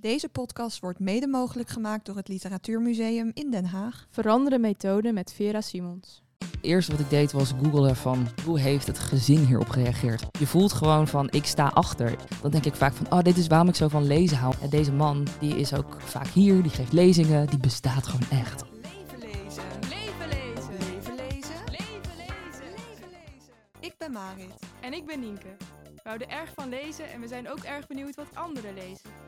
Deze podcast wordt mede mogelijk gemaakt door het Literatuurmuseum in Den Haag. Veranderen methode met Vera Simons. Het eerste wat ik deed was googelen van hoe heeft het gezin hierop gereageerd. Je voelt gewoon van ik sta achter. Dan denk ik vaak van oh dit is waarom ik zo van lezen hou. En deze man die is ook vaak hier, die geeft lezingen, die bestaat gewoon echt. Leven lezen. Leven lezen. Leven lezen. Leven lezen. Leven lezen. Ik ben Marit. En ik ben Nienke. We houden erg van lezen en we zijn ook erg benieuwd wat anderen lezen.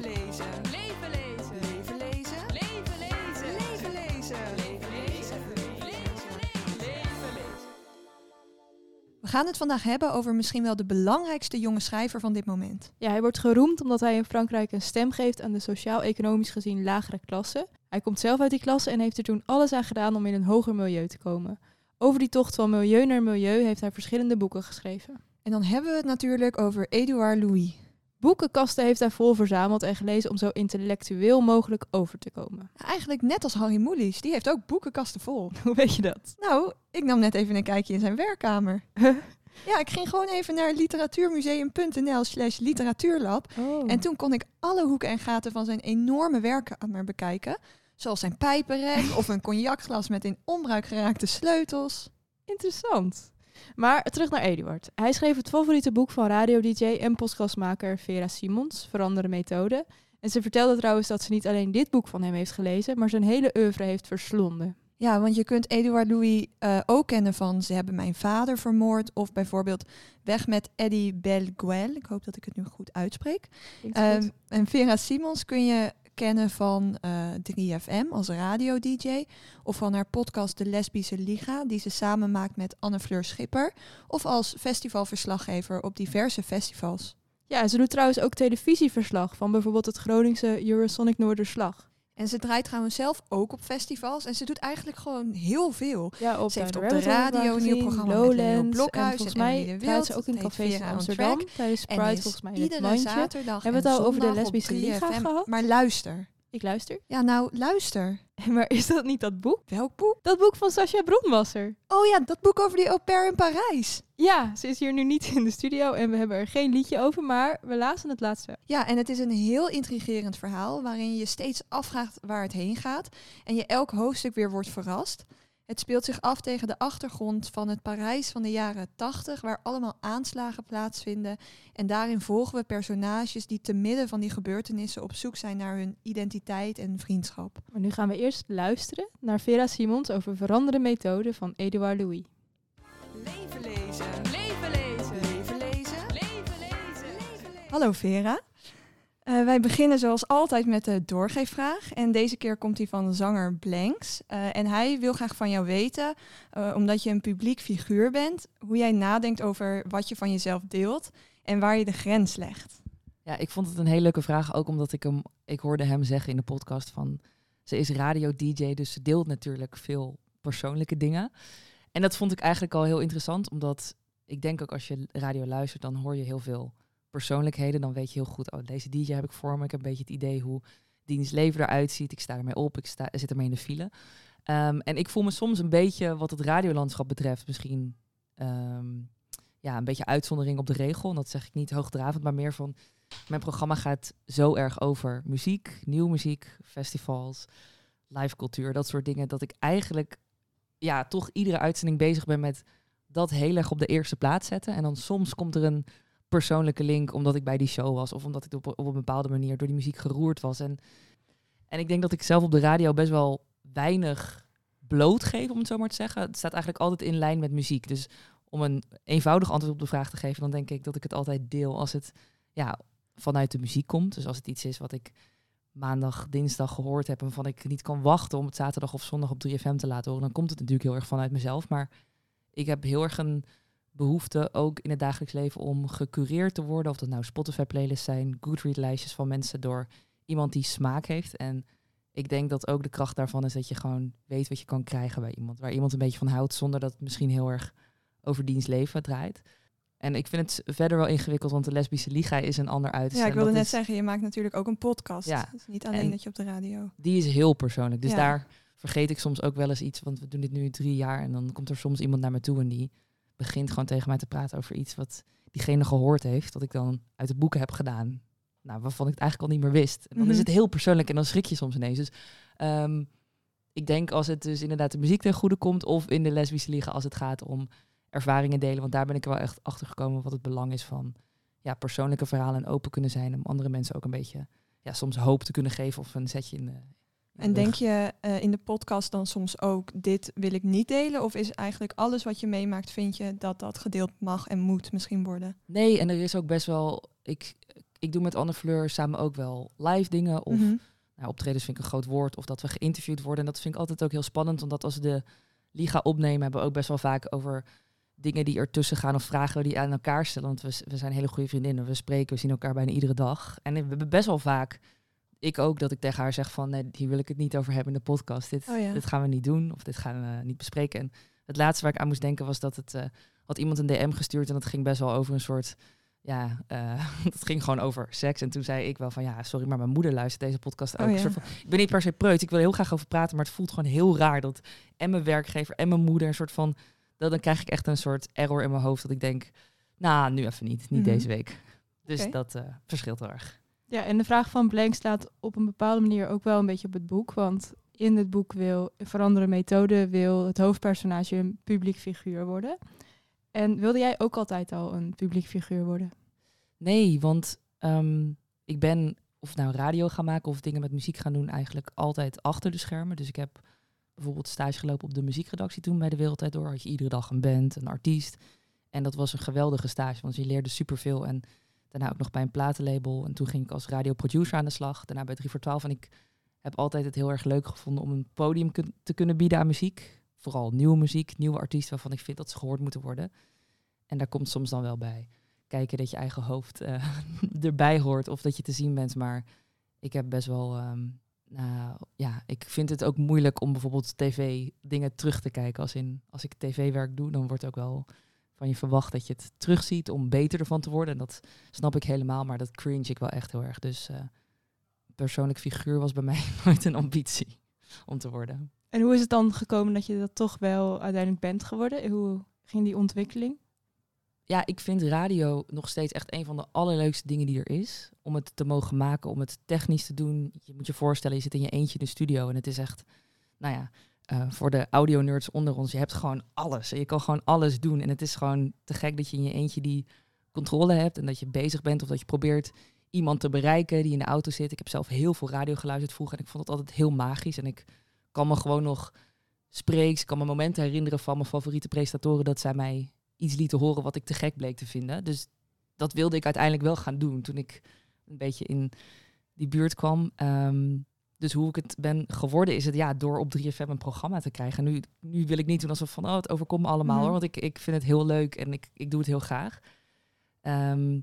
gaan het vandaag hebben over misschien wel de belangrijkste jonge schrijver van dit moment. Ja, hij wordt geroemd omdat hij in Frankrijk een stem geeft aan de sociaal-economisch gezien lagere klasse. Hij komt zelf uit die klasse en heeft er toen alles aan gedaan om in een hoger milieu te komen. Over die tocht van milieu naar milieu heeft hij verschillende boeken geschreven. En dan hebben we het natuurlijk over Edouard Louis. Boekenkasten heeft hij vol verzameld en gelezen om zo intellectueel mogelijk over te komen. Eigenlijk net als Harry Mulisch, die heeft ook boekenkasten vol. Hoe weet je dat? Nou, ik nam net even een kijkje in zijn werkkamer. Ja, ik ging gewoon even naar literatuurmuseum.nl slash literatuurlab. Oh. En toen kon ik alle hoeken en gaten van zijn enorme werkkamer bekijken. Zoals zijn pijpenrek of een cognacglas met in onbruik geraakte sleutels. Interessant. Maar terug naar Eduard. Hij schreef het favoriete boek van radio-dj en podcastmaker Vera Simons, Veranderen Methode. En ze vertelde trouwens dat ze niet alleen dit boek van hem heeft gelezen, maar zijn hele oeuvre heeft verslonden. Ja, want je kunt Edouard Louis eh, ook kennen van Ze hebben mijn vader vermoord. Of bijvoorbeeld Weg met Eddie Belguel. Ik hoop dat ik het nu goed uitspreek. Ehm, en Vera Simons kun je kennen van eh 3FM als radio-dj. Of van haar podcast De Lesbische Liga, die ze samen maakt met Anne-Fleur Schipper. Of als festivalverslaggever op diverse festivals. Ja, ze doet trouwens ook televisieverslag van bijvoorbeeld het Groningse Eurosonic Noorderslag. En ze draait trouwens zelf ook op festivals. En ze doet eigenlijk gewoon heel veel. Ja, op Ze heeft op de radio een nieuw programma met Lowlands, Blokhuis en volgens en mij draait ze ook in Het cafés in Amsterdam tijdens En Pride volgens mij het iedere mandje. zaterdag Hebben we en het al over de lesbische liga 3FM. gehad? Maar luister. Ik luister. Ja, nou, luister. Maar is dat niet dat boek? Welk boek? Dat boek van Sascha Bronwasser. Oh ja, dat boek over die au pair in Parijs. Ja, ze is hier nu niet in de studio en we hebben er geen liedje over, maar we lazen het laatste. Ja, en het is een heel intrigerend verhaal waarin je steeds afvraagt waar het heen gaat en je elk hoofdstuk weer wordt verrast. Het speelt zich af tegen de achtergrond van het Parijs van de jaren 80, waar allemaal aanslagen plaatsvinden. En daarin volgen we personages die te midden van die gebeurtenissen op zoek zijn naar hun identiteit en vriendschap. Maar nu gaan we eerst luisteren naar Vera Simons over veranderen methode van Edouard Louis. Leven lezen. Leven lezen! Leven lezen. Leven lezen! Hallo Vera. Eh, wij beginnen zoals altijd met de doorgeefvraag. En deze keer komt die van zanger Blanks. Eh, en hij wil graag van jou weten, eh, omdat je een publiek figuur bent, hoe jij nadenkt over wat je van jezelf deelt en waar je de grens legt. Ja, ik vond het een hele leuke vraag, ook omdat ik hem, ik hoorde hem zeggen in de podcast van, ze is radio-dj, dus ze deelt natuurlijk veel persoonlijke dingen. En dat vond ik eigenlijk al heel interessant, omdat ik denk ook als je radio luistert, dan hoor je heel veel persoonlijkheden. Dan weet je heel goed, oh, deze DJ heb ik voor me. Ik heb een beetje het idee hoe diens leven eruit ziet. Ik sta ermee op, ik sta, zit ermee in de file. Ehm, en ik voel me soms een beetje, wat het radiolandschap betreft, misschien ehm, ja, een beetje uitzondering op de regel. En dat zeg ik niet hoogdravend, maar meer van... Mijn programma gaat zo erg over muziek, nieuwe muziek, festivals, live cultuur, dat soort dingen. Dat ik eigenlijk ja, toch iedere uitzending bezig ben met dat heel erg op de eerste plaats zetten. En dan soms komt er een persoonlijke link omdat ik bij die show was. Of omdat ik op, op een bepaalde manier door die muziek geroerd was. En, en ik denk dat ik zelf op de radio best wel weinig blootgeef, om het zo maar te zeggen. Het staat eigenlijk altijd in lijn met muziek. Dus om een eenvoudig antwoord op de vraag te geven, dan denk ik dat ik het altijd deel als het ja, vanuit de muziek komt. Dus als het iets is wat ik maandag, dinsdag gehoord heb en waarvan ik niet kan wachten om het zaterdag of zondag op 3FM te laten horen, dan komt het natuurlijk heel erg vanuit mezelf. Maar ik heb heel erg een behoefte, ook in het dagelijks leven, om gecureerd te worden. Of dat nou Spotify-playlists zijn, Goodread-lijstjes van mensen door iemand die smaak heeft. En ik denk dat ook de kracht daarvan is dat je gewoon weet wat je kan krijgen bij iemand. Waar iemand een beetje van houdt, zonder dat het misschien heel erg over diens leven draait. En ik vind het verder wel ingewikkeld, want de lesbische liga is een ander uiterste. Ja, ik wilde dat net is- zeggen, je maakt natuurlijk ook een podcast. Ja. Niet alleen En- dat je op de radio... Die is heel persoonlijk. Dus Ja. daar vergeet ik soms ook wel eens iets, want we doen dit nu drie jaar. En dan komt er soms iemand naar me toe en die begint gewoon tegen mij te praten over iets wat diegene gehoord heeft, dat ik dan uit de boeken heb gedaan. Nou, waarvan ik het eigenlijk al niet meer wist. En dan is Mhm. het heel persoonlijk en dan schrik je soms ineens. Dus ehm, ik denk als het dus inderdaad de muziek ten goede komt, of in de lesbische liga als het gaat om ervaringen delen. Want daar ben ik er wel echt achter gekomen wat het belang is van ja, persoonlijke verhalen en open kunnen zijn. Om andere mensen ook een beetje ja, soms hoop te kunnen geven of een zetje in de. En denk je eh, in de podcast dan soms ook, dit wil ik niet delen? Of is eigenlijk alles wat je meemaakt, vind je dat dat gedeeld mag en moet misschien worden? Nee, en er is ook best wel. Ik, ik doe met Anne Fleur samen ook wel live dingen. Of Mhm. nou, optredens vind ik een groot woord. Of dat we geïnterviewd worden. En dat vind ik altijd ook heel spannend. Omdat als we de liga opnemen, hebben we ook best wel vaak over dingen die ertussen gaan. Of vragen die aan elkaar stellen. Want we, we zijn hele goede vriendinnen. We spreken, we zien elkaar bijna iedere dag. En we hebben best wel vaak. Ik ook dat ik tegen haar zeg van nee, hier wil ik het niet over hebben in de podcast. Dit, Oh ja. dit gaan we niet doen. Of dit gaan we niet bespreken. En het laatste waar ik aan moest denken was dat het. eh, had iemand een DM gestuurd en dat ging best wel over een soort. Ja, eh dat ging gewoon over seks. En toen zei ik wel van ja, sorry, maar mijn moeder luistert deze podcast ook. Oh Een ja. soort van, ik ben niet per se preut, ik wil er heel graag over praten, maar het voelt gewoon heel raar dat en mijn werkgever en mijn moeder een soort van. Dat, dan krijg ik echt een soort error in mijn hoofd dat ik denk, nou, nu even niet, niet Mhm. deze week. Dus dat eh, verschilt heel erg. Ja, en de vraag van Blank slaat op een bepaalde manier ook wel een beetje op het boek. Want in het boek wil Veranderen Methode wil het hoofdpersonage een publiek figuur worden. En wilde jij ook altijd al een publiek figuur worden? Nee, want ehm, ik ben of nou radio gaan maken of dingen met muziek gaan doen eigenlijk altijd achter de schermen. Dus ik heb bijvoorbeeld stage gelopen op de muziekredactie toen bij de Wereldtijd Door. Had je iedere dag een band, een artiest. En dat was een geweldige stage, want je leerde superveel. En daarna ook nog bij een platenlabel. En toen ging ik als radioproducer aan de slag. Daarna bij 3 voor 12. En ik heb altijd het heel erg leuk gevonden om een podium te kunnen bieden aan muziek. Vooral nieuwe muziek, nieuwe artiesten waarvan ik vind dat ze gehoord moeten worden. En daar komt soms dan wel bij kijken dat je eigen hoofd eh, erbij hoort of dat je te zien bent. Maar ik heb best wel, ehm, nou ja, ik vind het ook moeilijk om bijvoorbeeld tv dingen terug te kijken. Als, in, als ik tv-werk doe, dan wordt ook wel van je verwacht dat je het terugziet om beter ervan te worden. En dat snap ik helemaal, maar dat cringe ik wel echt heel erg. Dus eh, persoonlijk figuur was bij mij nooit een ambitie om te worden. En hoe is het dan gekomen dat je dat toch wel uiteindelijk bent geworden? Hoe ging die ontwikkeling? ja, ik vind radio nog steeds echt een van de allerleukste dingen die er is. Om het te mogen maken, om het technisch te doen. Je moet je voorstellen, je zit in je eentje in de studio en het is echt, nou ja, eh, voor de audio-nerds onder ons, je hebt gewoon alles. Je kan gewoon alles doen. En het is gewoon te gek dat je in je eentje die controle hebt en dat je bezig bent of dat je probeert iemand te bereiken die in de auto zit. Ik heb zelf heel veel radio geluisterd vroeger en ik vond het altijd heel magisch. En ik kan me gewoon nog spreeks, ik kan me momenten herinneren van mijn favoriete presentatoren dat zij mij iets lieten horen wat ik te gek bleek te vinden. Dus dat wilde ik uiteindelijk wel gaan doen toen ik een beetje in die buurt kwam. Ehm, dus hoe ik het ben geworden is het ja, door op 3FM een programma te krijgen. Nu, nu wil ik niet doen alsof van oh, het overkomt me allemaal Mhm. hoor. Want ik, ik vind het heel leuk en ik, ik doe het heel graag. Ehm,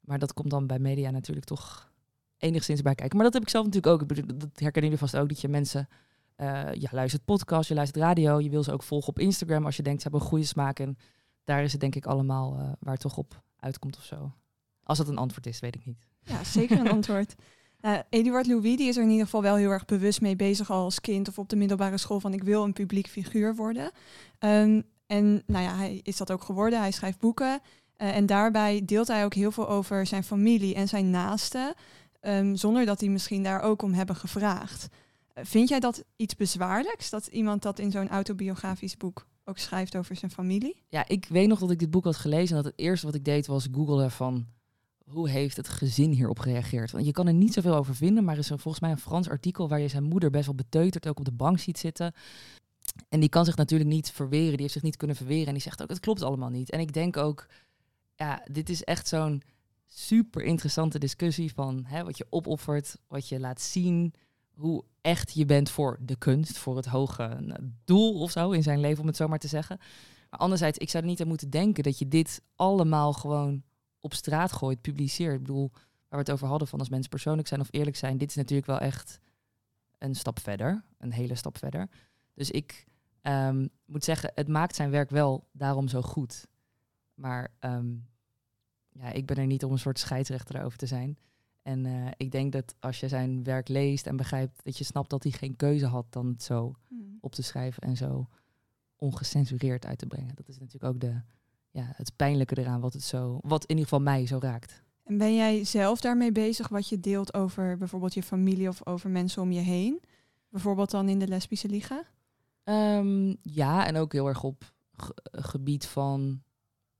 maar dat komt dan bij media natuurlijk toch enigszins bij kijken. Maar dat heb ik zelf natuurlijk ook. Dat herkennen jullie vast ook, dat je mensen... eh je luistert podcast, je luistert radio. Je wil ze ook volgen op Instagram als je denkt ze hebben een goede smaak. En daar is het denk ik allemaal eh, waar het toch op uitkomt of zo. Als dat een antwoord is, weet ik niet. Ja, zeker een antwoord. Nou, Eduard Louis die is er in ieder geval wel heel erg bewust mee bezig al als kind of op de middelbare school van ik wil een publiek figuur worden. Ehm, en nou ja, hij is dat ook geworden. Hij schrijft boeken eh, en daarbij deelt hij ook heel veel over zijn familie en zijn naasten, ehm, zonder dat hij misschien daar ook om hebben gevraagd. Eh, vind jij dat iets bezwaarlijks dat iemand dat in zo'n autobiografisch boek ook schrijft over zijn familie? Ja, ik weet nog dat ik dit boek had gelezen en dat het eerste wat ik deed was googlen van hoe heeft het gezin hierop gereageerd? Want je kan er niet zoveel over vinden, maar er is er volgens mij een Frans artikel waar je zijn moeder best wel beteuterd ook op de bank ziet zitten. En die kan zich natuurlijk niet verweren, die heeft zich niet kunnen verweren en die zegt ook het klopt allemaal niet. En ik denk ook, ja, dit is echt zo'n super interessante discussie van hè, wat je opoffert, wat je laat zien, hoe echt je bent voor de kunst, voor het hoge eh, doel of zo in zijn leven, om het zo maar te zeggen. Maar anderzijds, ik zou er niet aan moeten denken dat je dit allemaal gewoon op straat gooit, publiceert. Ik bedoel, waar we het over hadden van als mensen persoonlijk zijn of eerlijk zijn, dit is natuurlijk wel echt een stap verder, een hele stap verder. Dus ik ehm, moet zeggen, het maakt zijn werk wel daarom zo goed. Maar ehm, ja, ik ben er niet om een soort scheidsrechter over te zijn. En eh, ik denk dat als je zijn werk leest en begrijpt dat je snapt dat hij geen keuze had dan het zo Hmm. op te schrijven en zo ongecensureerd uit te brengen. Dat is natuurlijk ook de, ja, het pijnlijke eraan, wat het zo, wat in ieder geval mij zo raakt. En ben jij zelf daarmee bezig wat je deelt over bijvoorbeeld je familie of over mensen om je heen? Bijvoorbeeld dan in de lesbische liga? Ehm, ja, en ook heel erg op ge- gebied van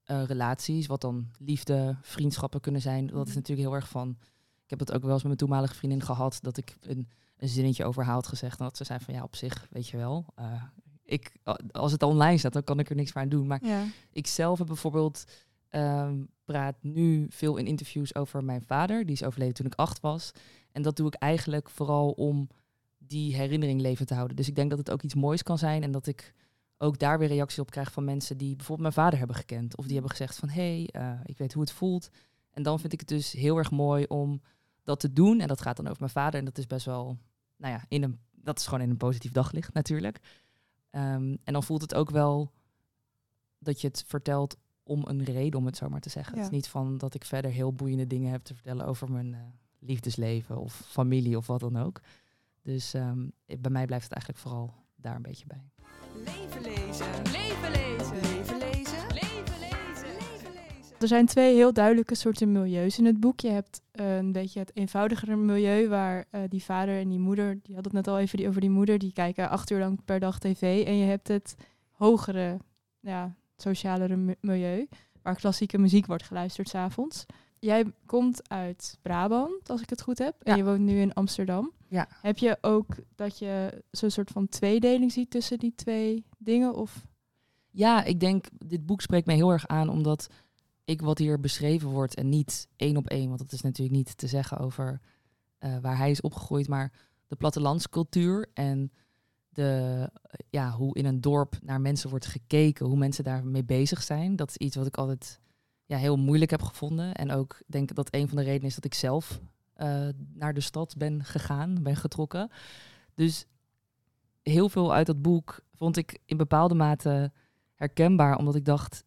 eh, relaties, wat dan liefde, vriendschappen kunnen zijn. Dat is Mhm. natuurlijk heel erg van. Ik heb het ook wel eens met mijn toenmalige vriendin gehad dat ik een, een zinnetje over haar had gezegd. En dat ze zei van ja, op zich, weet je wel. eh, ik, als het online staat, dan kan ik er niks meer aan doen. Maar Ja. ik zelf heb bijvoorbeeld ehm, praat nu veel in interviews over mijn vader. Die is overleden toen ik acht was. En dat doe ik eigenlijk vooral om die herinnering leven te houden. Dus ik denk dat het ook iets moois kan zijn. En dat ik ook daar weer reacties op krijg van mensen die bijvoorbeeld mijn vader hebben gekend. Of die hebben gezegd van hé, hey, eh, ik weet hoe het voelt. En dan vind ik het dus heel erg mooi om dat te doen. En dat gaat dan over mijn vader. En dat is best wel, nou ja, in een, dat is gewoon in een positief daglicht natuurlijk. Ehm, en dan voelt het ook wel dat je het vertelt om een reden, om het zo maar te zeggen. Ja. Het is niet van dat ik verder heel boeiende dingen heb te vertellen over mijn eh, liefdesleven of familie of wat dan ook. Dus ehm, bij mij blijft het eigenlijk vooral daar een beetje bij. Leven lezen. Leven lezen. Er zijn twee heel duidelijke soorten milieus in het boek. Je hebt eh, een beetje het eenvoudigere milieu waar eh, die vader en die moeder, die had het net al even die, over die moeder, die kijken acht uur lang per dag tv. En je hebt het hogere, ja, socialere mi- milieu, waar klassieke muziek wordt geluisterd s'avonds. Jij komt uit Brabant, als ik het goed heb, en Ja. je woont nu in Amsterdam. Ja. Heb je ook dat je zo'n soort van tweedeling ziet tussen die twee dingen? Of Ja, ik denk, dit boek spreekt mij heel erg aan omdat ik wat hier beschreven wordt en niet één op één, want dat is natuurlijk niet te zeggen over eh, waar hij is opgegroeid, maar de plattelandscultuur en de, eh, ja, hoe in een dorp naar mensen wordt gekeken, hoe mensen daarmee bezig zijn. Dat is iets wat ik altijd ja, heel moeilijk heb gevonden. En ook denk dat een van de redenen is dat ik zelf eh, naar de stad ben gegaan, ben getrokken. Dus heel veel uit dat boek vond ik in bepaalde mate herkenbaar, omdat ik dacht,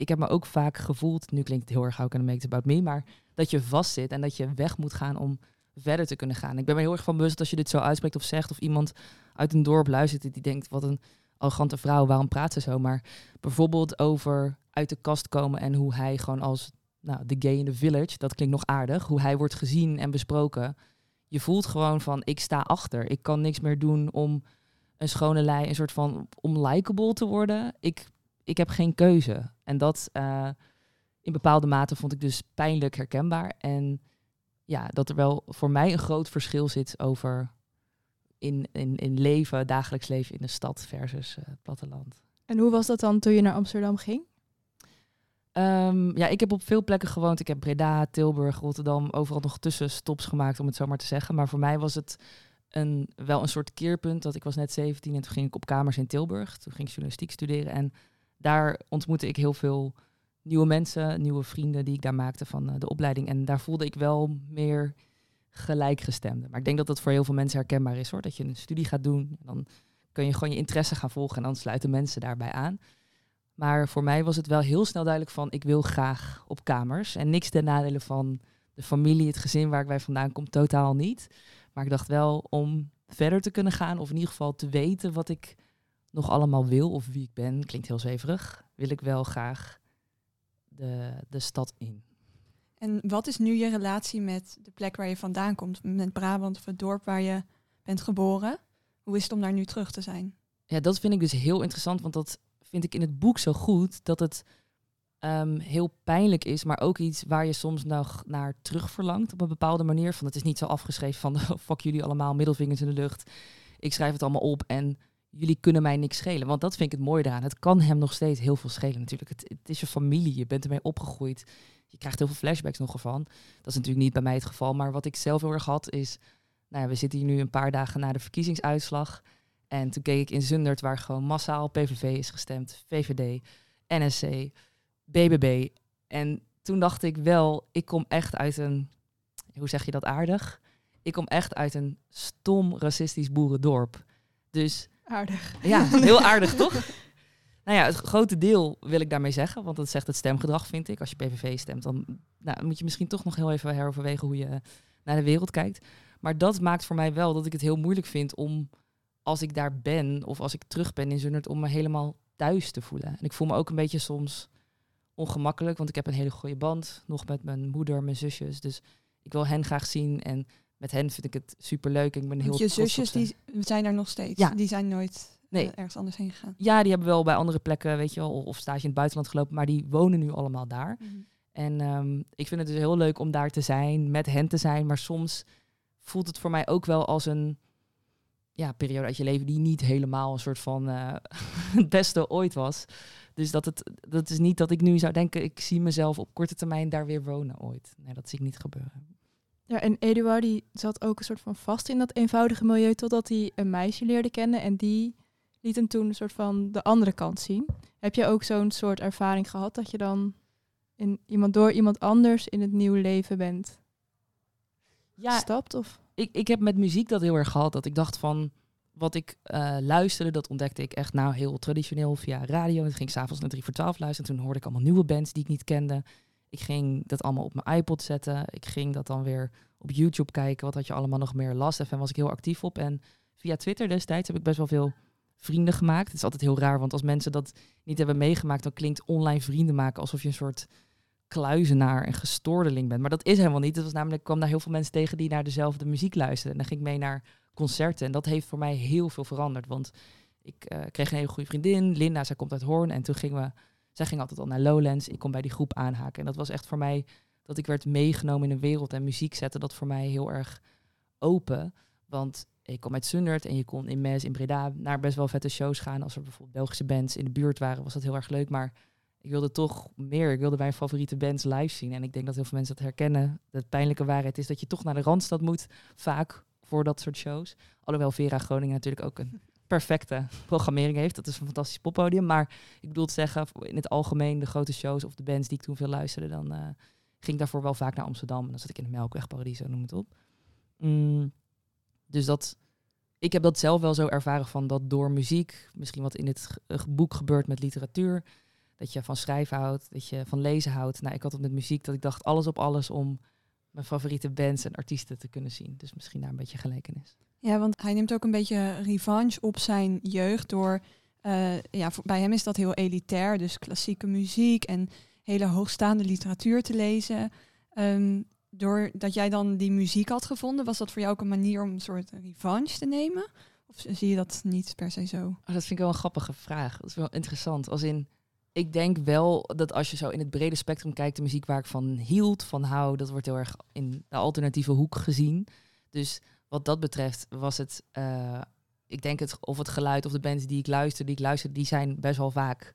ik heb me ook vaak gevoeld, nu klinkt het heel erg how can I make it about me, maar dat je vastzit en dat je weg moet gaan om verder te kunnen gaan. Ik ben me heel erg van bewust als je dit zo uitspreekt of zegt, of iemand uit een dorp luistert die denkt, wat een arrogante vrouw, waarom praat ze zo? Maar bijvoorbeeld over uit de kast komen en hoe hij gewoon als nou, de gay in the village, dat klinkt nog aardig, hoe hij wordt gezien en besproken. Je voelt gewoon van, ik sta achter. Ik kan niks meer doen om een schone lei, een soort van om likable te worden. Ik, ik heb geen keuze. En dat eh, in bepaalde mate vond ik dus pijnlijk herkenbaar. En ja, dat er wel voor mij een groot verschil zit over in, in, in leven, dagelijks leven in de stad versus eh, het platteland. En hoe was dat dan toen je naar Amsterdam ging? Ehm, ja, ik heb op veel plekken gewoond. Ik heb Breda, Tilburg, Rotterdam, overal nog tussenstops gemaakt, om het zo maar te zeggen. Maar voor mij was het een, wel een soort keerpunt. Dat ik was net 17 en toen ging ik op kamers in Tilburg. Toen ging ik journalistiek studeren. En daar ontmoette ik heel veel nieuwe mensen, nieuwe vrienden die ik daar maakte van eh, de opleiding. En daar voelde ik wel meer gelijkgestemden. Maar ik denk dat dat voor heel veel mensen herkenbaar is hoor. Dat je een studie gaat doen. En dan kun je gewoon je interesse gaan volgen en dan sluiten mensen daarbij aan. Maar voor mij was het wel heel snel duidelijk van ik wil graag op kamers. En niks ten nadele van de familie, het gezin waar ik vandaan kom, totaal niet. Maar ik dacht wel om verder te kunnen gaan, of in ieder geval te weten wat ik nog allemaal wil of wie ik ben, klinkt heel zweverig, wil ik wel graag de, de stad in. En wat is nu je relatie met de plek waar je vandaan komt? Met Brabant of het dorp waar je bent geboren? Hoe is het om daar nu terug te zijn? Ja, dat vind ik dus heel interessant, want dat vind ik in het boek zo goed, dat het ehm, heel pijnlijk is, maar ook iets waar je soms nog naar terug verlangt op een bepaalde manier. Van het is niet zo afgeschreven van fuck jullie allemaal, middelvingers in de lucht. Ik schrijf het allemaal op en jullie kunnen mij niks schelen. Want dat vind ik het mooie eraan. Het kan hem nog steeds heel veel schelen natuurlijk. Het, het is je familie, je bent ermee opgegroeid. Je krijgt heel veel flashbacks nog ervan. Dat is natuurlijk niet bij mij het geval. Maar wat ik zelf heel erg had is, nou ja, we zitten hier nu een paar dagen na de verkiezingsuitslag. En toen keek ik in Zundert, waar gewoon massaal PVV is gestemd, VVD, NSC, BBB. En toen dacht ik wel, ik kom echt uit een, hoe zeg je dat aardig? ik kom echt uit een stom racistisch boerendorp. Dus Aardig. ja, heel aardig toch? Nou ja, het grote deel wil ik daarmee zeggen, want dat zegt het stemgedrag, vind ik. Als je PVV stemt, dan nou, moet je misschien toch nog heel even heroverwegen hoe je naar de wereld kijkt. Maar dat maakt voor mij wel dat ik het heel moeilijk vind om, als ik daar ben of als ik terug ben in Zundert, om me helemaal thuis te voelen. En ik voel me ook een beetje soms ongemakkelijk, want ik heb een hele goede band nog met mijn moeder, mijn zusjes. Dus ik wil hen graag zien en met hen vind ik het superleuk. Ik ben heel je zusjes die zijn er nog steeds. Ja. Die zijn nooit Nee. eh, ergens anders heen gegaan. Ja, die hebben wel bij andere plekken, weet je wel, of stage in het buitenland gelopen, maar die wonen nu allemaal daar. En ehm, ik vind het dus heel leuk om daar te zijn, met hen te zijn. Maar soms voelt het voor mij ook wel als een ja, periode uit je leven die niet helemaal een soort van eh, het beste ooit was. Dus dat, het, dat is niet dat ik nu zou denken, ik zie mezelf op korte termijn daar weer wonen ooit. Nee, dat zie ik niet gebeuren. Ja, en Eduard die zat ook een soort van vast in dat eenvoudige milieu totdat hij een meisje leerde kennen en die liet hem toen een soort van de andere kant zien. Heb je ook zo'n soort ervaring gehad dat je dan in iemand door iemand anders in het nieuwe leven bent Ja, gestapt? Of? ik, ik heb met muziek dat heel erg gehad. Dat ik dacht van, wat ik eh, luisterde, dat ontdekte ik echt nou heel traditioneel via radio. Het ging s'avonds naar 3 voor 12 luisteren. Toen hoorde ik allemaal nieuwe bands die ik niet kende. Ik ging dat allemaal op mijn iPod zetten. Ik ging dat dan weer op YouTube kijken. Wat had je allemaal nog meer last? En was ik heel actief op. En via Twitter destijds heb ik best wel veel vrienden gemaakt. Het is altijd heel raar, want als mensen dat niet hebben meegemaakt, dan klinkt online vrienden maken alsof je een soort kluizenaar en gestoordeling bent. Maar dat is helemaal niet. Het was namelijk, ik kwam daar heel veel mensen tegen die naar dezelfde muziek luisterden. En dan ging ik mee naar concerten. En dat heeft voor mij heel veel veranderd. Want ik eh, kreeg een hele goede vriendin, Linda, zij komt uit Hoorn. En toen gingen we, zij ging altijd al naar Lowlands. Ik kon bij die groep aanhaken. En dat was echt voor mij dat ik werd meegenomen in een wereld. En muziek zette dat voor mij heel erg open. Want ik kom uit Zundert en je kon in Mes, in Breda, naar best wel vette shows gaan. Als er bijvoorbeeld Belgische bands in de buurt waren, was dat heel erg leuk. Maar ik wilde toch meer. Ik wilde mijn favoriete bands live zien. En ik denk dat heel veel mensen dat herkennen. De pijnlijke waarheid is dat je toch naar de Randstad moet, vaak voor dat soort shows. Alhoewel Vera Groningen natuurlijk ook een perfecte programmering heeft. Dat is een fantastisch poppodium. Maar ik bedoel te zeggen, in het algemeen de grote shows of de bands die ik toen veel luisterde, dan eh, ging ik daarvoor wel vaak naar Amsterdam. En dan zat ik in de Melkweg, Paradiso, noem het op. Mm, dus dat, ik heb dat zelf wel zo ervaren van dat door muziek, misschien wat in g- eh, boek gebeurt met literatuur, dat je van schrijven houdt, dat je van lezen houdt. Nou, ik had het met muziek dat ik dacht alles op alles om mijn favoriete bands en artiesten te kunnen zien. Dus misschien daar een beetje gelijkenis. Ja, want hij neemt ook een beetje revanche op zijn jeugd door... eh, ja, bij hem is dat heel elitair, dus klassieke muziek en hele hoogstaande literatuur te lezen. Ehm doordat jij dan die muziek had gevonden, was dat voor jou ook een manier om een soort revanche te nemen? Of zie je dat niet per se zo? Oh, dat vind ik wel een grappige vraag. Dat is wel interessant. Als in, ik denk wel dat als je zo in het brede spectrum kijkt, de muziek waar ik van hield, van hou, dat wordt heel erg in de alternatieve hoek gezien. Dus wat dat betreft was het, eh, ik denk het, of het geluid of de bands die ik luister, die ik luister, die zijn best wel vaak,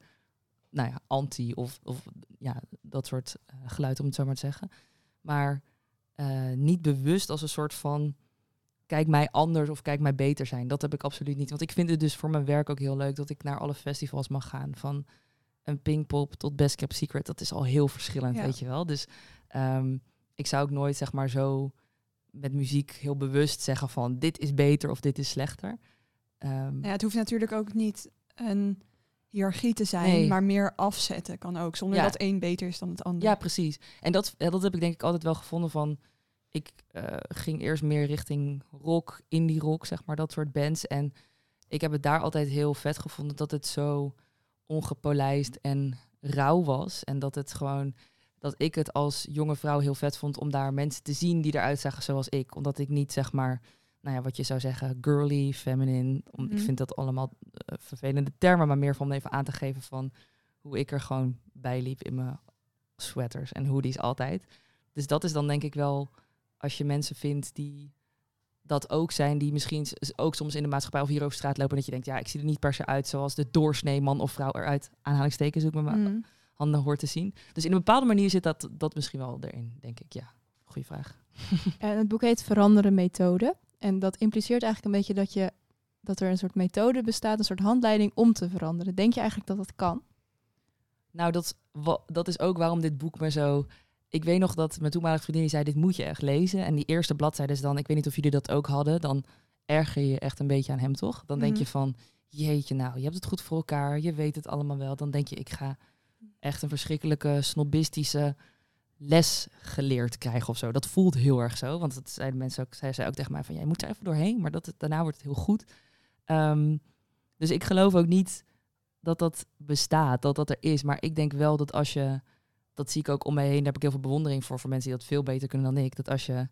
nou ja, anti of, of ja, dat soort eh, geluid om het zo maar te zeggen. Maar eh, niet bewust als een soort van kijk mij anders of kijk mij beter zijn. Dat heb ik absoluut niet. Want ik vind het dus voor mijn werk ook heel leuk dat ik naar alle festivals mag gaan. Van een Pinkpop tot Best Kept Secret. Dat is al heel verschillend, Ja. weet je wel. Dus ehm, ik zou ook nooit zeg maar zo met muziek heel bewust zeggen van dit is beter of dit is slechter. Nou ja, het hoeft natuurlijk ook niet een hiërarchie te zijn, Nee. maar meer afzetten kan ook, zonder Ja. dat één beter is dan het ander. Ja, precies. En dat, ja, dat heb ik denk ik altijd wel gevonden van... Ik eh, ging eerst meer richting rock, indie rock, zeg maar, dat soort bands. En ik heb het daar altijd heel vet gevonden dat het zo ongepolijst en rauw was. En dat het gewoon... Dat ik het als jonge vrouw heel vet vond om daar mensen te zien die eruit zagen zoals ik. Omdat ik niet, zeg maar, nou ja, wat je zou zeggen, girly, feminine. Om, Mhm. Ik vind dat allemaal eh, vervelende termen, maar meer van even aan te geven van hoe ik er gewoon bij liep in mijn sweaters en hoodies altijd. Dus dat is dan denk ik wel, als je mensen vindt die dat ook zijn, die misschien ook soms in de maatschappij of hier over straat lopen, dat je denkt, ja, ik zie er niet per se uit zoals de doorsnee man of vrouw eruit, aanhalingstekens, ook Mhm. Handen hoort te zien. Dus in een bepaalde manier zit dat, dat misschien wel erin, denk ik. Ja, goede vraag. En het boek heet Veranderen Methode. En dat impliceert eigenlijk een beetje dat, je, dat er een soort methode bestaat, een soort handleiding om te veranderen. Denk je eigenlijk dat dat kan? Nou, dat, dat is ook waarom dit boek me zo ik weet nog dat mijn toenmalige vriendin die zei, dit moet je echt lezen. En die eerste bladzijde is dan, ik weet niet of jullie dat ook hadden, dan erger je echt een beetje aan hem, toch? Dan denk Mhm. je van, jeetje nou, je hebt het goed voor elkaar, je weet het allemaal wel. Dan denk je, ik ga echt een verschrikkelijke snobistische les geleerd krijgen of zo. Dat voelt heel erg zo, want dat zeiden mensen ook, zij zei ook tegen mij van, jij moet er even doorheen, maar dat, het- daarna wordt het heel goed. Ehm, dus ik geloof ook niet dat dat bestaat, dat dat er is. Maar ik denk wel dat als je, dat zie ik ook om mij heen, daar heb ik heel veel bewondering voor, voor mensen die dat veel beter kunnen dan ik. Dat als je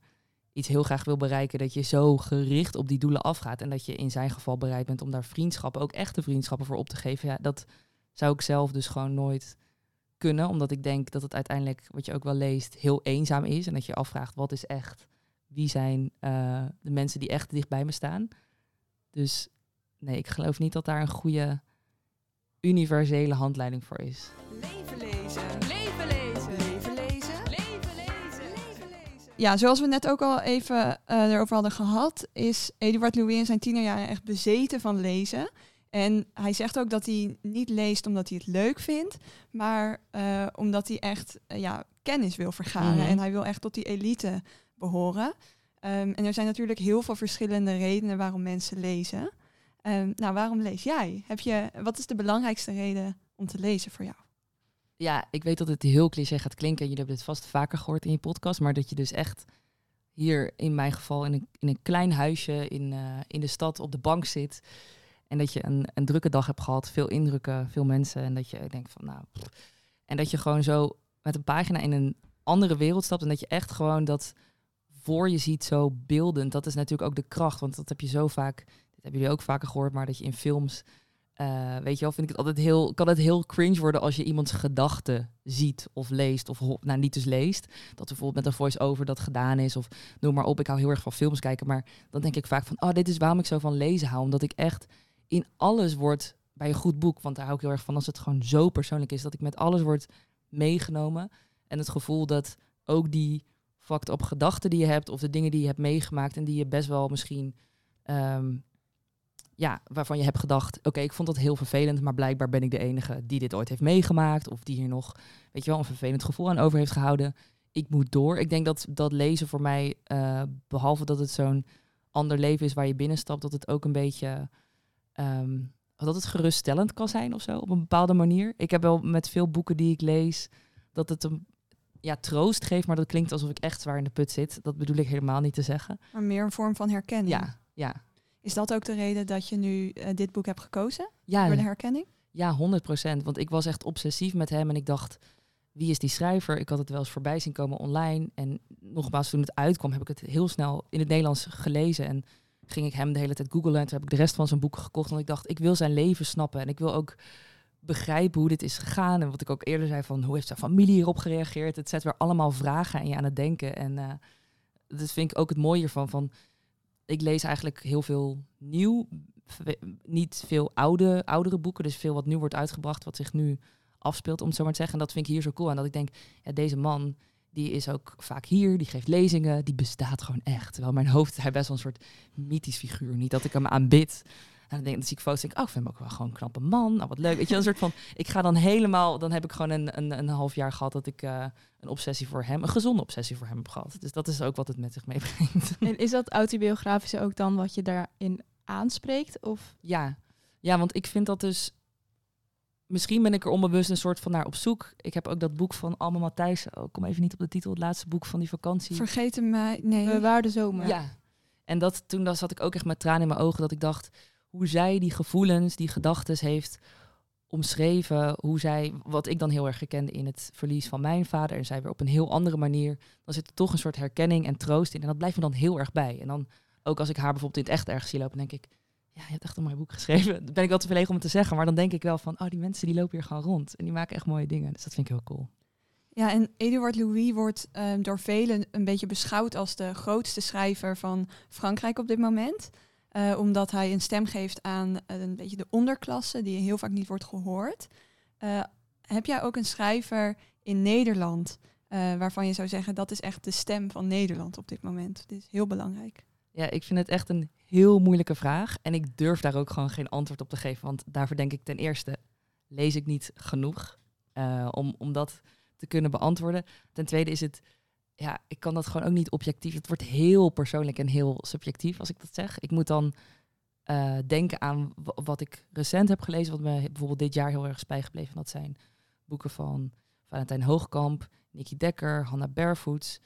iets heel graag wil bereiken, dat je zo gericht op die doelen afgaat. En dat je in zijn geval bereid bent om daar vriendschappen, ook echte vriendschappen voor op te geven. Ja, dat zou ik zelf dus gewoon nooit kunnen. Omdat ik denk dat het uiteindelijk, wat je ook wel leest, heel eenzaam is. En dat je je afvraagt, wat is echt, wie zijn eh, de mensen die echt dicht bij me staan. Dus nee, ik geloof niet dat daar een goede universele handleiding voor is. Leven lezen. Leven lezen. Leven lezen. Leven lezen. Leven lezen. Ja, zoals we net ook al even eh, erover hadden gehad, is Eduard Louis in zijn tienerjaren echt bezeten van lezen. En hij zegt ook dat hij niet leest omdat hij het leuk vindt, maar eh, omdat hij echt eh, ja, kennis wil vergaren. Mhm. En hij wil echt tot die elite behoren. Ehm, en er zijn natuurlijk heel veel verschillende redenen waarom mensen lezen. Ehm, nou, waarom lees jij? Heb je, wat is de belangrijkste reden om te lezen voor jou? Ja, ik weet dat het heel cliché gaat klinken. Jullie hebben dit vast vaker gehoord in je podcast. Maar dat je dus echt hier in mijn geval in een, in een klein huisje in, eh, in de stad op de bank zit. En dat je een, een drukke dag hebt gehad. Veel indrukken, veel mensen. En dat je denkt van nou... En dat je gewoon zo met een pagina in een andere wereld stapt. En dat je echt gewoon dat voor je ziet zo beeldend. Dat is natuurlijk ook de kracht. Want dat heb je zo vaak... Dit hebben jullie ook vaker gehoord. Maar dat je in films... eh, weet je wel, vind ik het altijd heel, kan het heel cringe worden als je iemands gedachten ziet of leest of nou niet dus leest. Dat bijvoorbeeld met een voice-over dat gedaan is of noem maar op. Ik hou heel erg van films kijken, maar dan denk ik vaak van, oh, dit is waarom ik zo van lezen hou, omdat ik echt in alles word bij een goed boek, want daar hou ik heel erg van als het gewoon zo persoonlijk is dat ik met alles word meegenomen en het gevoel dat ook die fucked op gedachten die je hebt of de dingen die je hebt meegemaakt en die je best wel misschien ehm, ja, waarvan je hebt gedacht, oké, ik vond dat heel vervelend, maar blijkbaar ben ik de enige die dit ooit heeft meegemaakt of die hier nog, weet je wel, een vervelend gevoel aan over heeft gehouden. Ik moet door. Ik denk dat dat lezen voor mij, eh, behalve dat het zo'n ander leven is waar je binnenstapt, dat het ook een beetje, ehm, dat het geruststellend kan zijn of zo, op een bepaalde manier. Ik heb wel met veel boeken die ik lees, dat het een ja, troost geeft, maar dat klinkt alsof ik echt zwaar in de put zit. Dat bedoel ik helemaal niet te zeggen. Maar meer een vorm van herkenning. Ja, ja. Is dat ook de reden dat je nu eh, dit boek hebt gekozen? Ja, Voor de herkenning? Ja, 100%. Want ik was echt obsessief met hem en ik dacht, wie is die schrijver? Ik had het wel eens voorbij zien komen online. En nogmaals, toen het uitkwam, heb ik het heel snel in het Nederlands gelezen. En ging ik hem de hele tijd googlen. En toen heb ik de rest van zijn boeken gekocht. Want ik dacht, ik wil zijn leven snappen. En ik wil ook begrijpen hoe dit is gegaan. En wat ik ook eerder zei, van hoe heeft zijn familie hierop gereageerd? Het zet weer allemaal vragen aan je aan het denken. En eh, dat vind ik ook het mooie ervan. Van, ik lees eigenlijk heel veel nieuw. Niet veel oude, oudere boeken. Dus veel wat nu wordt uitgebracht, wat zich nu afspeelt, om het zo maar te zeggen. En dat vind ik hier zo cool. En dat ik denk, ja, deze man, die is ook vaak hier, die geeft lezingen, die bestaat gewoon echt. Terwijl mijn hoofd hij best wel een soort mythisch figuur. Niet dat ik hem aanbid. En dan, denk, dan zie ik foto's en denk ik, oh, ik vind hem ook wel gewoon een knappe man. Nou, wat leuk. Weet je, een soort van, ik ga dan helemaal, dan heb ik gewoon een, een, een half jaar gehad dat ik eh, een obsessie voor hem, een gezonde obsessie voor hem heb gehad. Dus dat is ook wat het met zich meebrengt. En is dat autobiografische ook dan wat je daarin aanspreekt? Of Ja. ja, want ik vind dat dus. Misschien ben ik er onbewust een soort van naar op zoek. Ik heb ook dat boek van Alma Matthijs. Oh, ik kom even niet op de titel. Het laatste boek van die vakantie. Vergeten mij. Nee. we waren de zomer? Ja. En dat, toen dan zat ik ook echt met tranen in mijn ogen. Dat ik dacht, hoe zij die gevoelens, die gedachten heeft omschreven. Hoe zij, wat ik dan heel erg herkende in het verlies van mijn vader. En zij weer op een heel andere manier. Dan zit er toch een soort herkenning en troost in. En dat blijft me dan heel erg bij. En dan ook als ik haar bijvoorbeeld in het echt ergens zie lopen, denk ik. Ja, je hebt echt een mooi boek geschreven. Dan ben ik wel te verlegen om het te zeggen. Maar dan denk ik wel van, oh, die mensen die lopen hier gewoon rond. En die maken echt mooie dingen. Dus dat vind ik heel cool. Ja, en Eduard Louis wordt ehm, door velen een beetje beschouwd als de grootste schrijver van Frankrijk op dit moment. Eh, omdat hij een stem geeft aan een beetje de onderklasse, die heel vaak niet wordt gehoord. Eh, heb jij ook een schrijver in Nederland eh, waarvan je zou zeggen dat is echt de stem van Nederland op dit moment? Dit is heel belangrijk. Ja, ik vind het echt een heel moeilijke vraag. En ik durf daar ook gewoon geen antwoord op te geven. Want daarvoor denk ik ten eerste, lees ik niet genoeg. eh, om, om dat te kunnen beantwoorden. Ten tweede is het, ja, ik kan dat gewoon ook niet objectief. Het wordt heel persoonlijk en heel subjectief als ik dat zeg. Ik moet dan eh, denken aan wat ik recent heb gelezen, wat me bijvoorbeeld dit jaar heel erg is. Dat zijn boeken van Valentijn Hoogkamp, Nicky Dekker, Hanna Barefoots,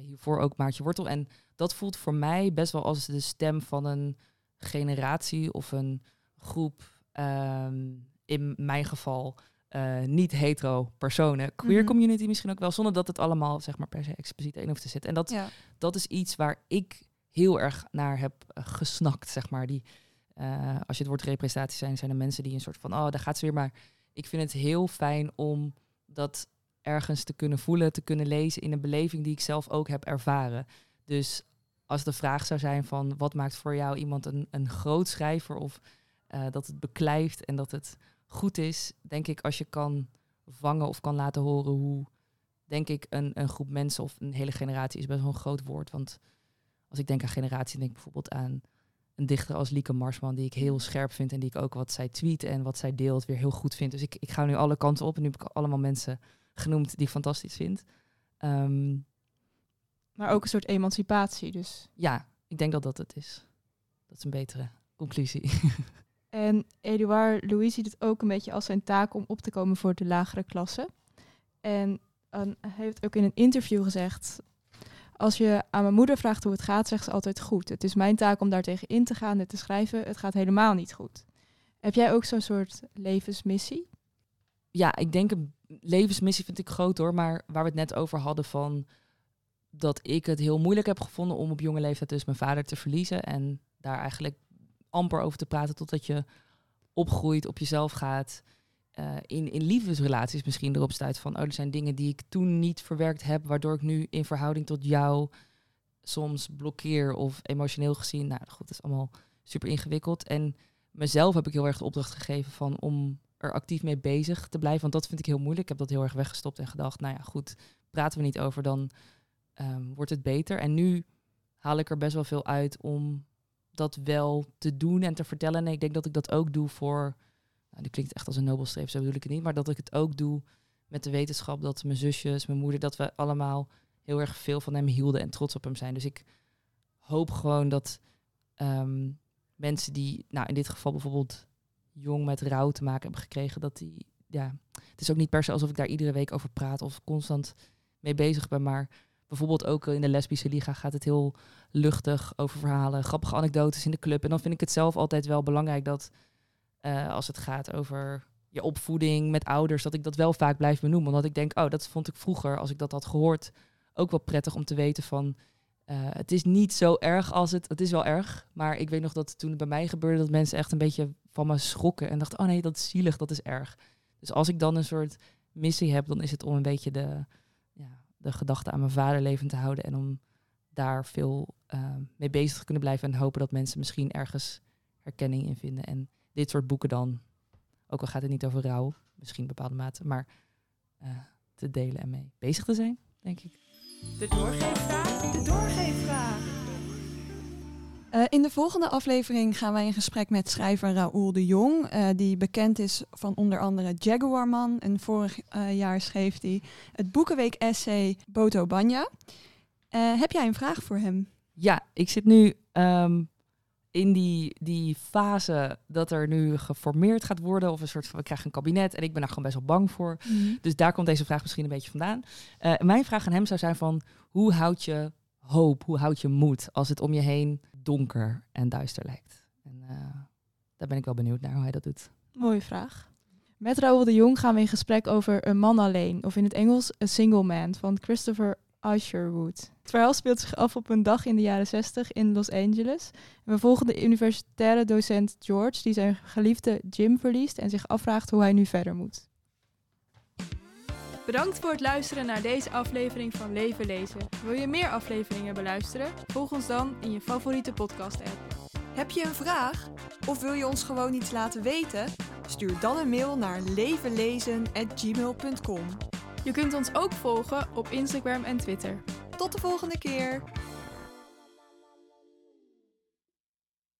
hiervoor ook Maartje Wortel. En dat voelt voor mij best wel als de stem van een generatie of een groep, ehm, in mijn geval uh, niet-hetero personen, queer mhm. community misschien ook wel, zonder dat het allemaal zeg maar per se expliciet in hoeft te zitten. En dat, dat is iets waar ik heel erg naar heb gesnakt, zeg maar. Die, uh, als je het woord representatie zijn, zijn er mensen die een soort van, oh, daar gaat ze weer. Maar ik vind het heel fijn om dat ergens te kunnen voelen, te kunnen lezen in een beleving die ik zelf ook heb ervaren. Dus als de vraag zou zijn van wat maakt voor jou iemand een, een groot schrijver of uh, dat het beklijft en dat het goed is, denk ik als je kan vangen of kan laten horen hoe, denk ik, een, een groep mensen of een hele generatie is best wel een groot woord. Want als ik denk aan generatie, denk ik bijvoorbeeld aan een dichter als Lieke Marsman, die ik heel scherp vind en die ik ook wat zij tweet en wat zij deelt weer heel goed vind. Dus ik, ik ga nu alle kanten op en nu heb ik allemaal mensen genoemd die ik fantastisch vind. Ehm, maar ook een soort emancipatie dus. Ja, ik denk dat dat het is. Dat is een betere conclusie. En Eduard Louis ziet het ook een beetje als zijn taak om op te komen voor de lagere klasse. En hij heeft ook in een interview gezegd als je aan mijn moeder vraagt hoe het gaat, zegt ze altijd goed. Het is mijn taak om daar tegen in te gaan en te schrijven. Het gaat helemaal niet goed. Heb jij ook zo'n soort levensmissie? Ja, ik denk een levensmissie vind ik groot hoor. Maar waar we het net over hadden van dat ik het heel moeilijk heb gevonden om op jonge leeftijd dus mijn vader te verliezen. En daar eigenlijk amper over te praten totdat je opgroeit, op jezelf gaat. Uh, in, in liefdesrelaties misschien erop stuit van, oh, er zijn dingen die ik toen niet verwerkt heb, waardoor ik nu in verhouding tot jou soms blokkeer of emotioneel gezien. Nou goed, dat is allemaal super ingewikkeld. En mezelf heb ik heel erg de opdracht gegeven van om er actief mee bezig te blijven, want dat vind ik heel moeilijk. Ik heb dat heel erg weggestopt en gedacht, nou ja, goed, praten we niet over, dan um, wordt het beter. En nu haal ik er best wel veel uit om dat wel te doen en te vertellen. En ik denk dat ik dat ook doe voor nou, die klinkt echt als een nobelstreep, zo bedoel ik het niet. Maar dat ik het ook doe met de wetenschap dat mijn zusjes, mijn moeder, dat we allemaal heel erg veel van hem hielden en trots op hem zijn. Dus ik hoop gewoon dat ehm, mensen die, nou in dit geval bijvoorbeeld jong met rouw te maken hebben gekregen, dat die, ja, het is ook niet per se alsof ik daar iedere week over praat of constant mee bezig ben, maar bijvoorbeeld ook in de lesbische liga gaat het heel luchtig over verhalen, grappige anekdotes in de club. En dan vind ik het zelf altijd wel belangrijk dat uh, als het gaat over je opvoeding met ouders, dat ik dat wel vaak blijf benoemen. Omdat ik denk, oh, dat vond ik vroeger, als ik dat had gehoord, ook wel prettig om te weten van, uh, het is niet zo erg als het, het is wel erg. Maar ik weet nog dat toen het bij mij gebeurde, dat mensen echt een beetje van me schrokken en dachten, oh nee, dat is zielig, dat is erg. Dus als ik dan een soort missie heb, dan is het om een beetje de, ja, de gedachte aan mijn vader levend te houden en om daar veel uh, mee bezig te kunnen blijven en hopen dat mensen misschien ergens herkenning in vinden. En dit soort boeken dan, ook al gaat het niet over rouw, misschien in bepaalde mate, maar uh, te delen en mee bezig te zijn, denk ik. De doorgeefvraag. De doorgeefvraag. Uh, in de volgende aflevering gaan wij in gesprek met schrijver Raoul de Jong, uh, die bekend is van onder andere Jaguarman. En vorig uh, jaar schreef hij het Boekenweek-essay Boto Banya. heb jij een vraag voor hem? Ja, ik zit nu um, in die, die fase dat er nu geformeerd gaat worden, of een soort van we krijgen een kabinet en ik ben daar gewoon best wel bang voor. Mhm. Dus daar komt deze vraag misschien een beetje vandaan. Uh, mijn vraag aan hem zou zijn van hoe houd je hoop, hoe houd je moed als het om je heen donker en duister lijkt? En uh, daar ben ik wel benieuwd naar hoe hij dat doet. Mooie vraag. Met Raoul de Jong gaan we in gesprek over Een man alleen, of in het Engels A Single Man, van Christopher Usherwood. Het verhaal speelt zich af op een dag in de jaren 60 in Los Angeles. we volgen de universitaire docent George, die zijn geliefde Jim verliest en zich afvraagt hoe hij nu verder moet. Bedankt voor het luisteren naar deze aflevering van Leven Lezen. Wil je meer afleveringen beluisteren? Volg ons dan in je favoriete podcast-app. Heb je een vraag? Of wil je ons gewoon iets laten weten? Stuur dan een mail naar levenlezen.gmail.com. Je kunt ons ook volgen op Instagram en Twitter. Tot de volgende keer!